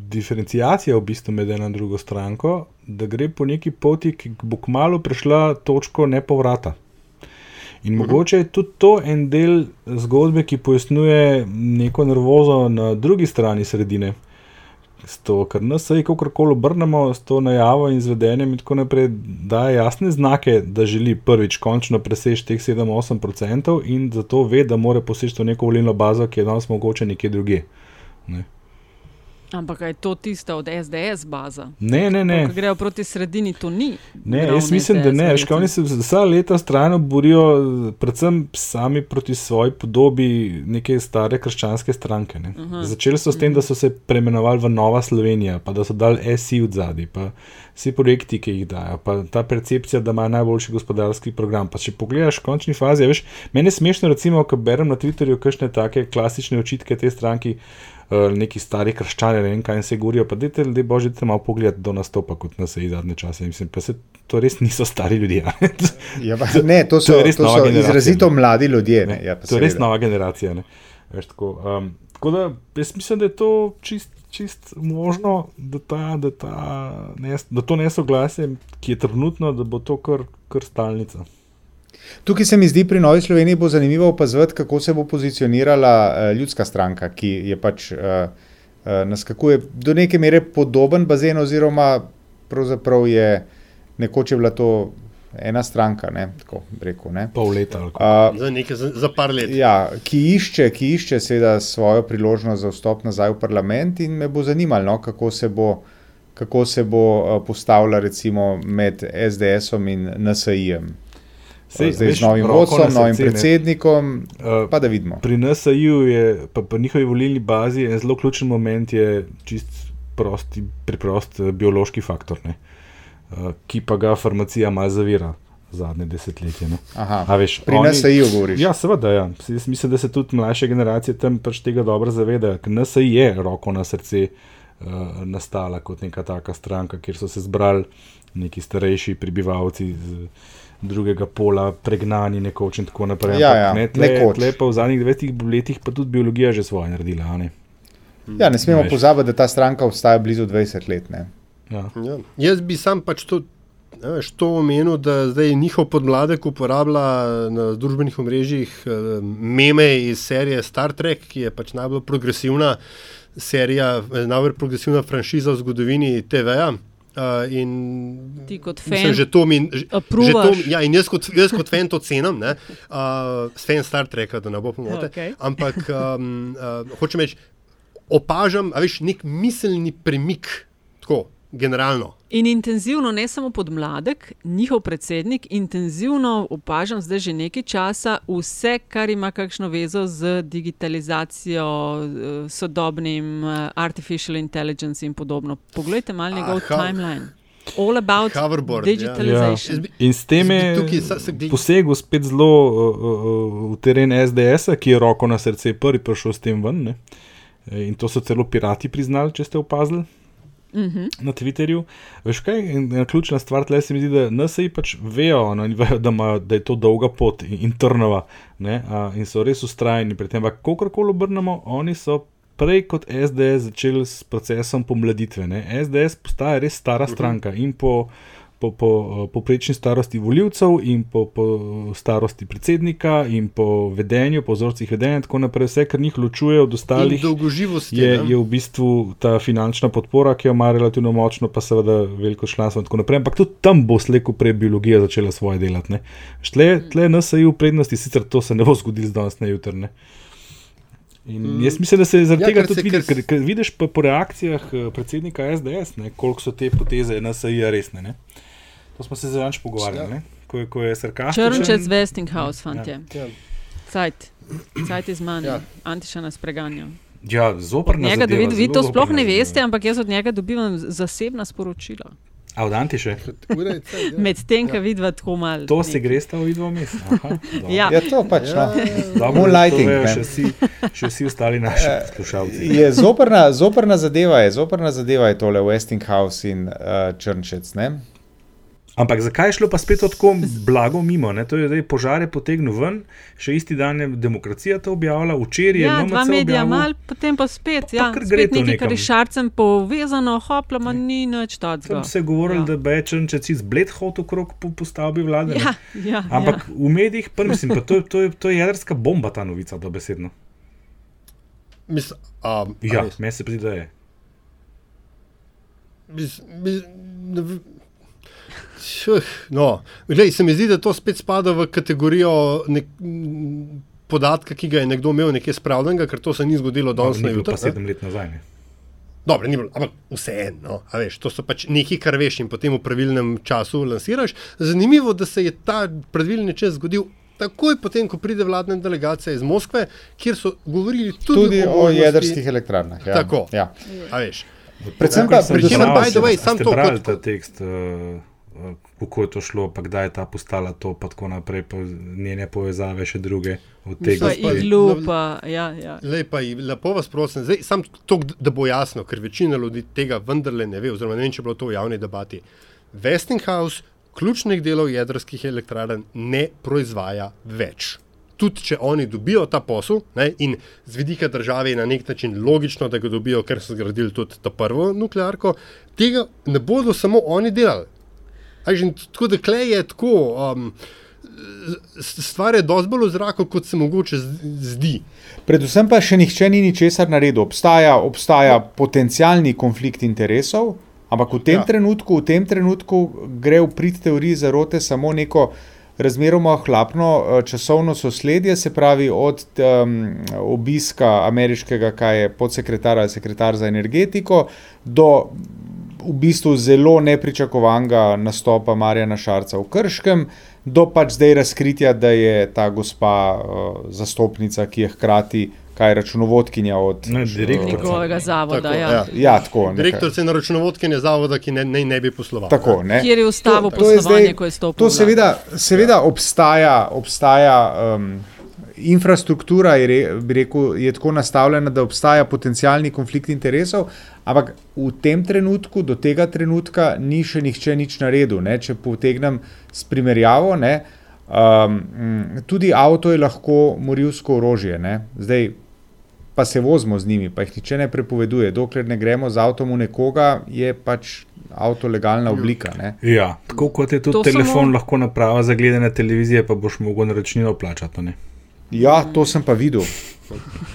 diferencijacija v bistvu med eno in drugo stranko, da gre po neki poti, ki bo kmalo prišla točko nepovrata. In Mhm. mogoče je tudi to en del zgodbe, ki pojasnjuje neko nervozo na drugi strani sredine. S to, ker nas vse, kako koli obrnemo, s to najavo in izvedenjem, in tako naprej, daje jasne znake, da želi prvič končno preseči teh 7-8% in zato ve, da mora poseči v neko volilno bazo, ki je danes mogoče nekje drugje. Ne, Ampak je to tista od SDS baza? ne, ne. ne. Ko grejo proti sredini, to ni. Ne, jaz mislim, da SDS, ne. Veš, oni se vsa leta strajno borijo, predvsem sami proti svoji podobi neke stare krščanske stranke. ne. Aha. Začeli so s tem, da so se preimenovali v Nova Slovenija, pa da so dali SI v zadnji, pa vsi projekti, ki jih dajo, pa ta percepcija, da ima najboljši gospodarski program. Pa če pogledaš končni fazi, a veš, meni je smešno, recimo, ko berem na Twitterju kakšne take klasične očitke te stranki. Eh, Neki stari krščani, ne vem, kaj se govorijo. Pa dajte, da božje, malo pogled do nastopa, kot nas je zadnje čase. Mislim, pa se to res niso stari ljudje. ne. Ja, pa, ne, to To so, to nova so izrazito ne. mladi ljudje. Ne, Ne, ja, to je res nova generacija. ne. Veš, tako, um, tako da jaz mislim, da je to čist, čist možno, da, ta, da, ta, nes, da to nesoglasje, ki je trenutno, da bo to kar, kar stalnica. Tukaj se mi zdi pri Novi Sloveniji bo zanimivo opazovati, kako se bo pozicionirala uh, ljudska stranka, ki je pač uh, uh, naskakuje do neke mere podoben bazen, oziroma pravzaprav je nekoč je bila to ena stranka, ne, tako rekel. Ne. Pol leta ali Uh, Za, nekaj, za, za par let. Ja, ki išče, ki išče seveda svojo priložnost za vstop nazaj v parlament in me bo zanimalo, no, kako se bo, kako se bo uh, postavila recimo med SDS-om in NSI-jem. Sej, Zdaj veš, z novim vodstvom, novim srce, ne. predsednikom, Uh, pa da vidimo. Pri NSA-ju je, pa pri njihovi volilni bazi, en zelo ključen moment je čist prosti, preprost eh, biološki faktor, ne, uh, ki pa ga farmacija malo zavira zadnje desetletje. Ne. Aha, veš, pri oni- NSI-ju govoriš. Ja, seveda. Ja. Jaz mislim, da se tudi mlajše generacije tam pač tega dobro zavedajo. Ker NSA je roko na srce uh, nastala kot neka taka stranka, kjer so se zbrali neki starejši prebivalci z drugega pola, pregnani nekoč in tako naprej. Ja, ja, ne, tle, nekoč. tle pa v zadnjih 20 letih pa tudi biologija že svoje naredila. a Ne? Ja, ne smemo Veš. pozabiti, da ta stranka obstaja blizu 20 let. Ne. Ja. Ja. Jaz bi sam pač to, veš, to omenil, da zdaj njihov podmladek uporablja na družbenih omrežjih eh, meme iz serije Star Trek, ki je pač najbolj progresivna serija, najbolj progresivna franšiza v zgodovini TV-ja. Uh, in Ti kot mislim, fan že to mi, že, to, ja, in jaz kot, jaz kot fan to cenim, ne, uh, fan Star Treka, da ne bo pomote. Okej. Ampak um, uh, hočem reči, opažam, a veš, nek miselni premik, tako generalno. In intenzivno, ne samo podmladek, njihov predsednik, intenzivno opažam zdaj že nekaj časa vse, kar ima kakšno vezo z digitalizacijo, eh, sodobnim eh, artificial intelligence in podobno. Poglejte malo njegov Aha. timeline. All about Hoverboard, ja. digitalization. Jaz bi- In s tem je posegel spet zelo uh, uh, v teren SDS-a, ki je roko na srce prvi prišel s tem ven. Ne? In to so celo pirati priznali, če ste opazili. Uh -huh. na Twitterju. Veš kaj, ena ključna stvar tle se mi zdi, da NSA pač vejo, no, vejo da, ima, da je to dolga pot in, in trnova ne, a, in so res ustrajni pri tem. Ampak, kakorkoli obrnemo, oni so prej kot SDS začeli s procesom pomladitve. Ne. SDS postaja res stara uh -huh. stranka in po po, po poprečni starosti voljivcev, in po, po starosti predsednika, in po vedenju, po vzorcih vedenja, in tako naprej. Vse, kar njih ločuje od ostalih, je, je v bistvu ta finančna podpora, ki jo ima relativno močno, pa seveda veliko članstvo in tako naprej. Ampak tudi tam bo slejko prej biologija začela svoje delati. Tle, tle nas je v prednosti, sicer to se ne bo zgodilo z danes na jutrne. In jaz mislim, da se zaradi ja, tega tudi vidi, ker, ker vidiš po, po reakcijah predsednika SDS, ne, koliko so te poteze NSA resne. Ne. To smo se zadnjič pogovarjali, ja. ko, ko je sarkastično. Črnčec Westinghouse, fantje. Ja. Cajt, cajt iz manj, ja. antiša nas preganja. Ja, zoprna njega, zadeva, vi, vi to sploh ne veste, ampak jaz od njega dobivam zasebna sporočila. A od Antiše? Medtem, ko vidva tako malo. To si greš, to vidva mis. ja. ja, to pač. Ja. No. Moonlighting. Še vsi, še vsi ostali naši poslušalci. Je zoprna, zoprna zadeva je, zoprna zadeva je tole Westinghouse in uh, Črnčec, ne? Ampak zakaj je šlo pa spet tako blago mimo? Ne? To je zdaj požare potegnil ven, še isti dan je demokracija to objavila, včeraj je ja, MMC dva medija, mal, potem pa spet. Ja, Pa kar gre spet nekaj, kar je šarcem povezano, hopla, ma ni nič tacga. Tam se je govorilo, ja. da je Črnčec iz Bledhot okrog po, po stavbi vlade. ne. Ja, ja, Ampak ja. v medijih, pa mislim, pa to, to, je, to je jedrska bomba, ta novica, dobesedno. Mis, a, Ja, meni se zdi, da je. Mis, mis, ne v- Šuh, no, glej, se mi zdi, da to spet spada v kategorijo nek, podatka, ki ga je nekdo imel nekje spravljenega, ker to se ni zgodilo danes Ni na bil jutro. pa sedem let nazaj. Ne? Dobro, ni bilo, ampak vseeno, no, a veš, to so pač nekaj, kar veš in potem v pravilnem času lansiraš. Zanimivo, da se je ta pravilni čas zgodil. Takoj potem, ko pride vladna delegacija iz Moskve, kjer so govorili tudi, Tudi o možnosti- jedrskih elektrarnah. Ja. Tako. Ja. A veš. Predvsem pa, Pri predvsem čemer, pa, by the way, sam ste to brali kot- ta tekst, uh, kako je to šlo, pa kdaj je ta postala to, pa tako naprej, pa njene povezave še druge od tega. Pa Mislim, iglu, pa ja, ja. Lej, pa, ji- lepo vas prosim, zdaj, sam to, da bo jasno, ker večina ljudi tega vendarle ne ve, oziroma ne vem, če je bilo to v javni debati. Westinghouse ključnih delov jedrskih elektrarn ne proizvaja več. Tudi če oni dobijo ta posel, ne, in z vidika države je na nek način logično, da ga dobijo, ker so zgradili tudi to prvo nuklearko, tega ne bodo samo oni delali. Že Tako da klej je tako, um, stvar je dosti bolj v zraku, kot se mogoče zdi. Predvsem pa še nihče ni ničesar naredil. Obstaja, obstaja potencialni konflikt interesov, ampak v tem, Ja. trenutku, v tem trenutku gre v prid teoriji zarote samo neko razmeroma hlapno eh, časovno sosledje, se pravi od um, obiska ameriškega, kaj je podsekretar ali sekretar za energetiko, do v bistvu zelo nepričakovanega nastopa Marjana Šarca v Krškem, do pač zdaj razkritja, da je ta gospa uh, zastopnica, ki je hkrati kaj računovodkinja od direktorica. Njegovega zavoda. Tako, ja. ja. Ja, tako. Direktor se na računovodkinje zavoda, ki ne, ne, ne bi posloval. Tako, ne. Kjer je ustavil je poslovanje, ko je stopil. To seveda, seveda obstaja, obstaja um, infrastruktura, je, re, bi rekel, je tako nastavljena, da obstaja potencialni konflikt interesov, ampak v tem trenutku, do tega trenutka, ni še nihče nič naredil. Ne? Če potegnem s primerjavo, ne? Um, tudi avto je lahko morilsko orožje. Ne? Zdaj, pa se vozimo z njimi, pa jih niče ne prepoveduje. Dokler ne gremo z avtom v nekoga, je pač avto legalna oblika. Ne? Ja, tako kot je tudi To telefon samo- samo... lahko naprava za gledanje televizije, pa boš mogel naročnino plačati. Ne? Ja, to sem pa videl.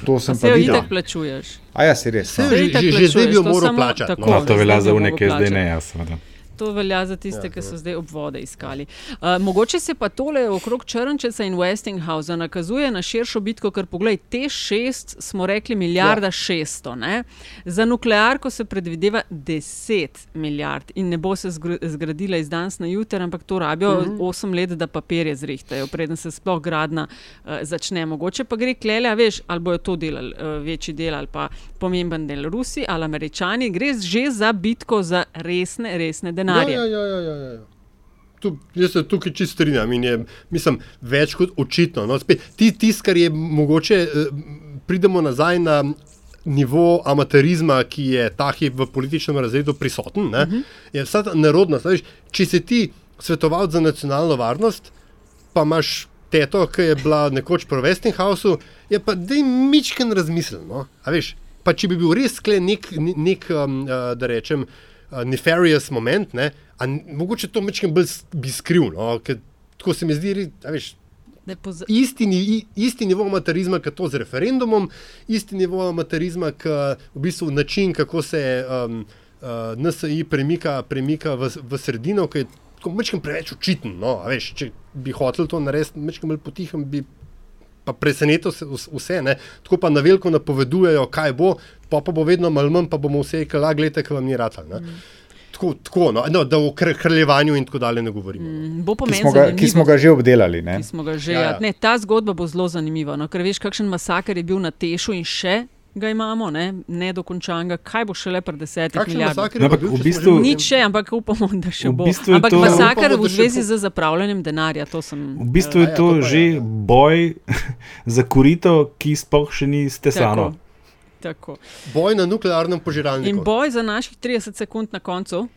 To sem Se pa videl. itak plačuješ. A ja, se res. Se No. že- že- zdaj bi jo moral plačati, tako, no. No, to velja za unike, zdaj ne jaz. seveda. To velja za tiste, ki so zdaj obvode iskali. Uh, mogoče se pa tole okrog Črnčeca in Westinghausa nakazuje na širšo bitko, ker poglej, te šest smo rekli milijarda šeststo. ne. Za nuklearko se predvideva deset milijard in ne bo se zgr- zgradila iz danes na jutri, ampak to rabijo Mhm. osem let, da papirje zrihtajo, preden se sploh gradna uh, začne. Mogoče pa gre klele, a veš, ali bojo to delali uh, večji del ali pa pomemben del Rusi ali Američani. Gre že za bitko za resne, resne Ja, denarje. ja, ja, ja, ja, ja. Tu, jaz se tukaj čisto strinjam in je, mislim, več kot očitno. No, spet, ti, tis, kar je mogoče, eh, pridemo nazaj na nivo amaterizma, ki je ta hip v političnem razredu prisoten, ne, uh -huh. je vsa ta nerodnost. Veš, če si ti svetoval za nacionalno varnost, pa imaš teto, ki je bila nekoč pri Westinghausu, je pa dej mičken razmislil. No? Veš, pa če bi bil res nek, nek um, uh, da rečem, uh, nefarious moment, ne, a mogoče to mičken bolj bi skril. No? Ker, tako se mi zdi, da veš. Isti, ni, isti nivo amaterizma, kot to z referendumom, isti nivo amaterizma, kot v bistvu način, kako se um, uh, NSI premika, premika v, v sredino, ki je nekaj preveč očiten. No, veš, če bi hotel to narediti, nekaj bolj potihem, bi pa presenetil vse. Ne? Tako pa na veliko napovedujejo, kaj bo, pa, pa bo vedno malo manj, pa bomo vse rekli, gledajte, kaj vam ni rad. Tako, tako no, no, da v krljevanju in tako dalje ne govorimo. Mm, ki, smo ga, ki smo ga že obdelali. Ga že, ja, ja. Ne, ta zgodba bo zelo zanimiva. No, ker veš, kakšen masakr je bil na Tešu in še ga imamo, ne, ne dokončanega, kaj bo šele pred desetimi leti. No, v bistvu, Nič še, ampak upamo, da še bo. V bistvu ampak to, masakr v zvezi z zapravljanjem denarja, to sem. V bistvu je to ja, že ja. boj za korito, ki sploh še ni stesano. Tako. Boj na nuklearnem požiralniku. In boj za naših 30 sekund na koncu.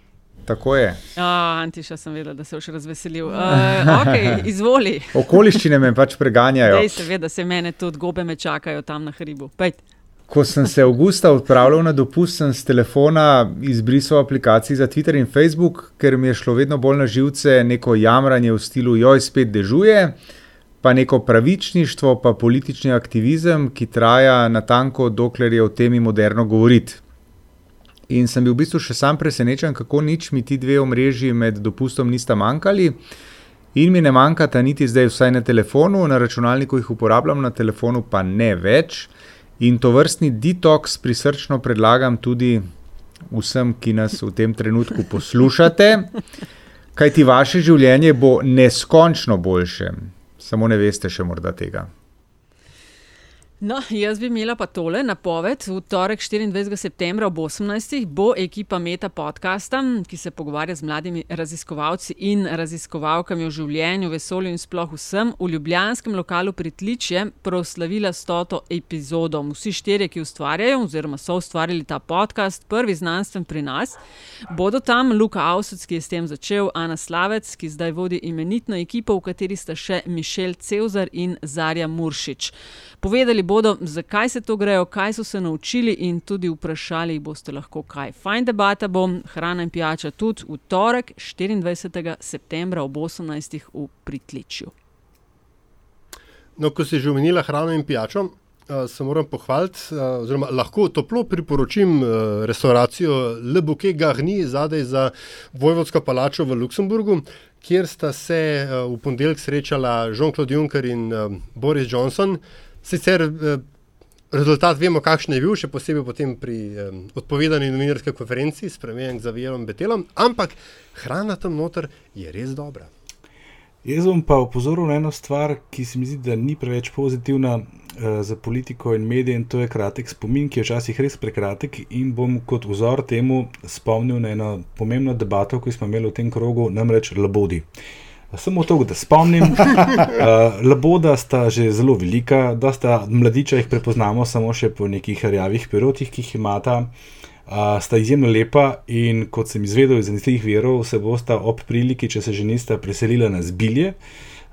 Tako je. Antiša sem vedela, da se boš razveselil. Uh, okay, izvoli. Okoliščine me pač preganjajo. Dej, seveda se mene tudi gobe me čakajo tam na hribu. Pejt. Ko sem se avgusta odpravljal na dopust, sem z telefona izbrisal aplikacije za Twitter in Facebook, ker mi je šlo vedno bolj na živce neko jamranje v stilu: joj, spet dežuje, pa neko pravičništvo, pa politični aktivizem, ki traja na tanko, dokler je o temi moderno govoriti. In sem bil v bistvu še sam presenečen, kako nič mi ti dve omrežji med dopustom nista manjkali. In mi ne manjkata niti zdaj, vsaj na telefonu, na računalniku jih uporabljam, na telefonu pa ne več. In to vrstni detoks prisrčno predlagam tudi vsem, ki nas v tem trenutku poslušate, kajti vaše življenje bo neskončno boljše, samo ne veste še morda tega. No, jaz bi imela pa tole napoved. V torek 24. septembra ob 18. bo ekipa Meta podcasta, ki se pogovarja z mladimi raziskovalci in raziskovalkami o življenju, vesolju in sploh vsem, v ljubljanskem lokalu Pritličje proslavila stoto epizodo. Vsi štirje, ki ustvarjajo oziroma so ustvarili ta podcast, prvi znanstven pri nas, bodo tam Luka Avsuc, ki je s tem začel, Ana Slavec, ki zdaj vodi imenitno ekipo, v kateri sta še Mišel Cevzar in Zarja Muršič. Povedali bodo, zakaj se to grejo, kaj so se naučili, in tudi vprašali boste lahko, kaj. Fajn debata bo, hrana in pijača tudi v torek, 24. septembra ob 18. v Pritličju. No, ko si že omenila hrano in pijačo, uh, se moram pohvaliti, uh, oziroma lahko toplo priporočim uh, restauracijo Le Bouquet Garni zadaj za Vojvodsko palačo v Luksemburgu, kjer sta se uh, v ponedeljek srečala Jean-Claude Juncker in uh, Boris Johnson. Sicer uh, rezultat vemo, kakšen je bil, še posebej potem pri um, odpovedanju novinarske konferenci s premijem Zavijerom Betelom, ampak hrana tam noter je res dobra. Jaz bom pa opozoril na eno stvar, ki se mi zdi, da ni preveč pozitivna uh, za politiko in medije, in to je kratek spomin, ki je včasih res prekratek. In bom kot vzor temu spomnil na eno pomembno debato, ki smo imeli v tem krogu, namreč Labodi. Samo to, da spomnim, uh, Laboda sta že zelo velika, da sta mladiča jih prepoznamo samo še po nekih rjavih perotih, ki jih imata. Uh, sta izjemno lepa in kot sem izvedel iz zanesljivih verov, se bosta ob priliki, če se že nista preselila na zbilje.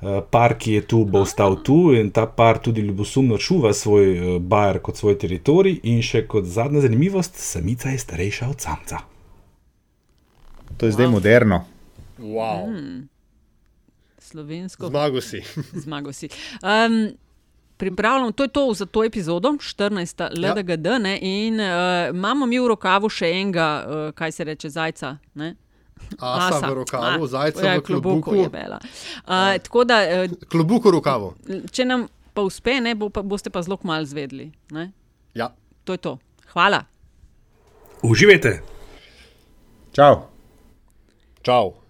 Uh, par, ki je tu, bo ostal tu in ta par tudi ljubosumno čuva svoj uh, bajer kot svoj teritorij. In še kot zadnja zanimivost, samica je starejša od samca. To je wow. zdaj moderno. Wow. Mm. Slovensko. Zmago si. Zmago si. Um, pripravljamo, to je to za to epizodo, 14. LDGD, ja. in uh, imamo mi v rokavu še enega, uh, kaj se reče, zajca. Ne? Asa, Asa v rokavu, zajca ja, v klobuku. Uh, tako da. Uh, klobuku v rokavu. Če nam pa uspe, ne, bo pa, boste pa zelo malo zvedli. Ja. To je to. Hvala. Uživajte. Čau. Čau.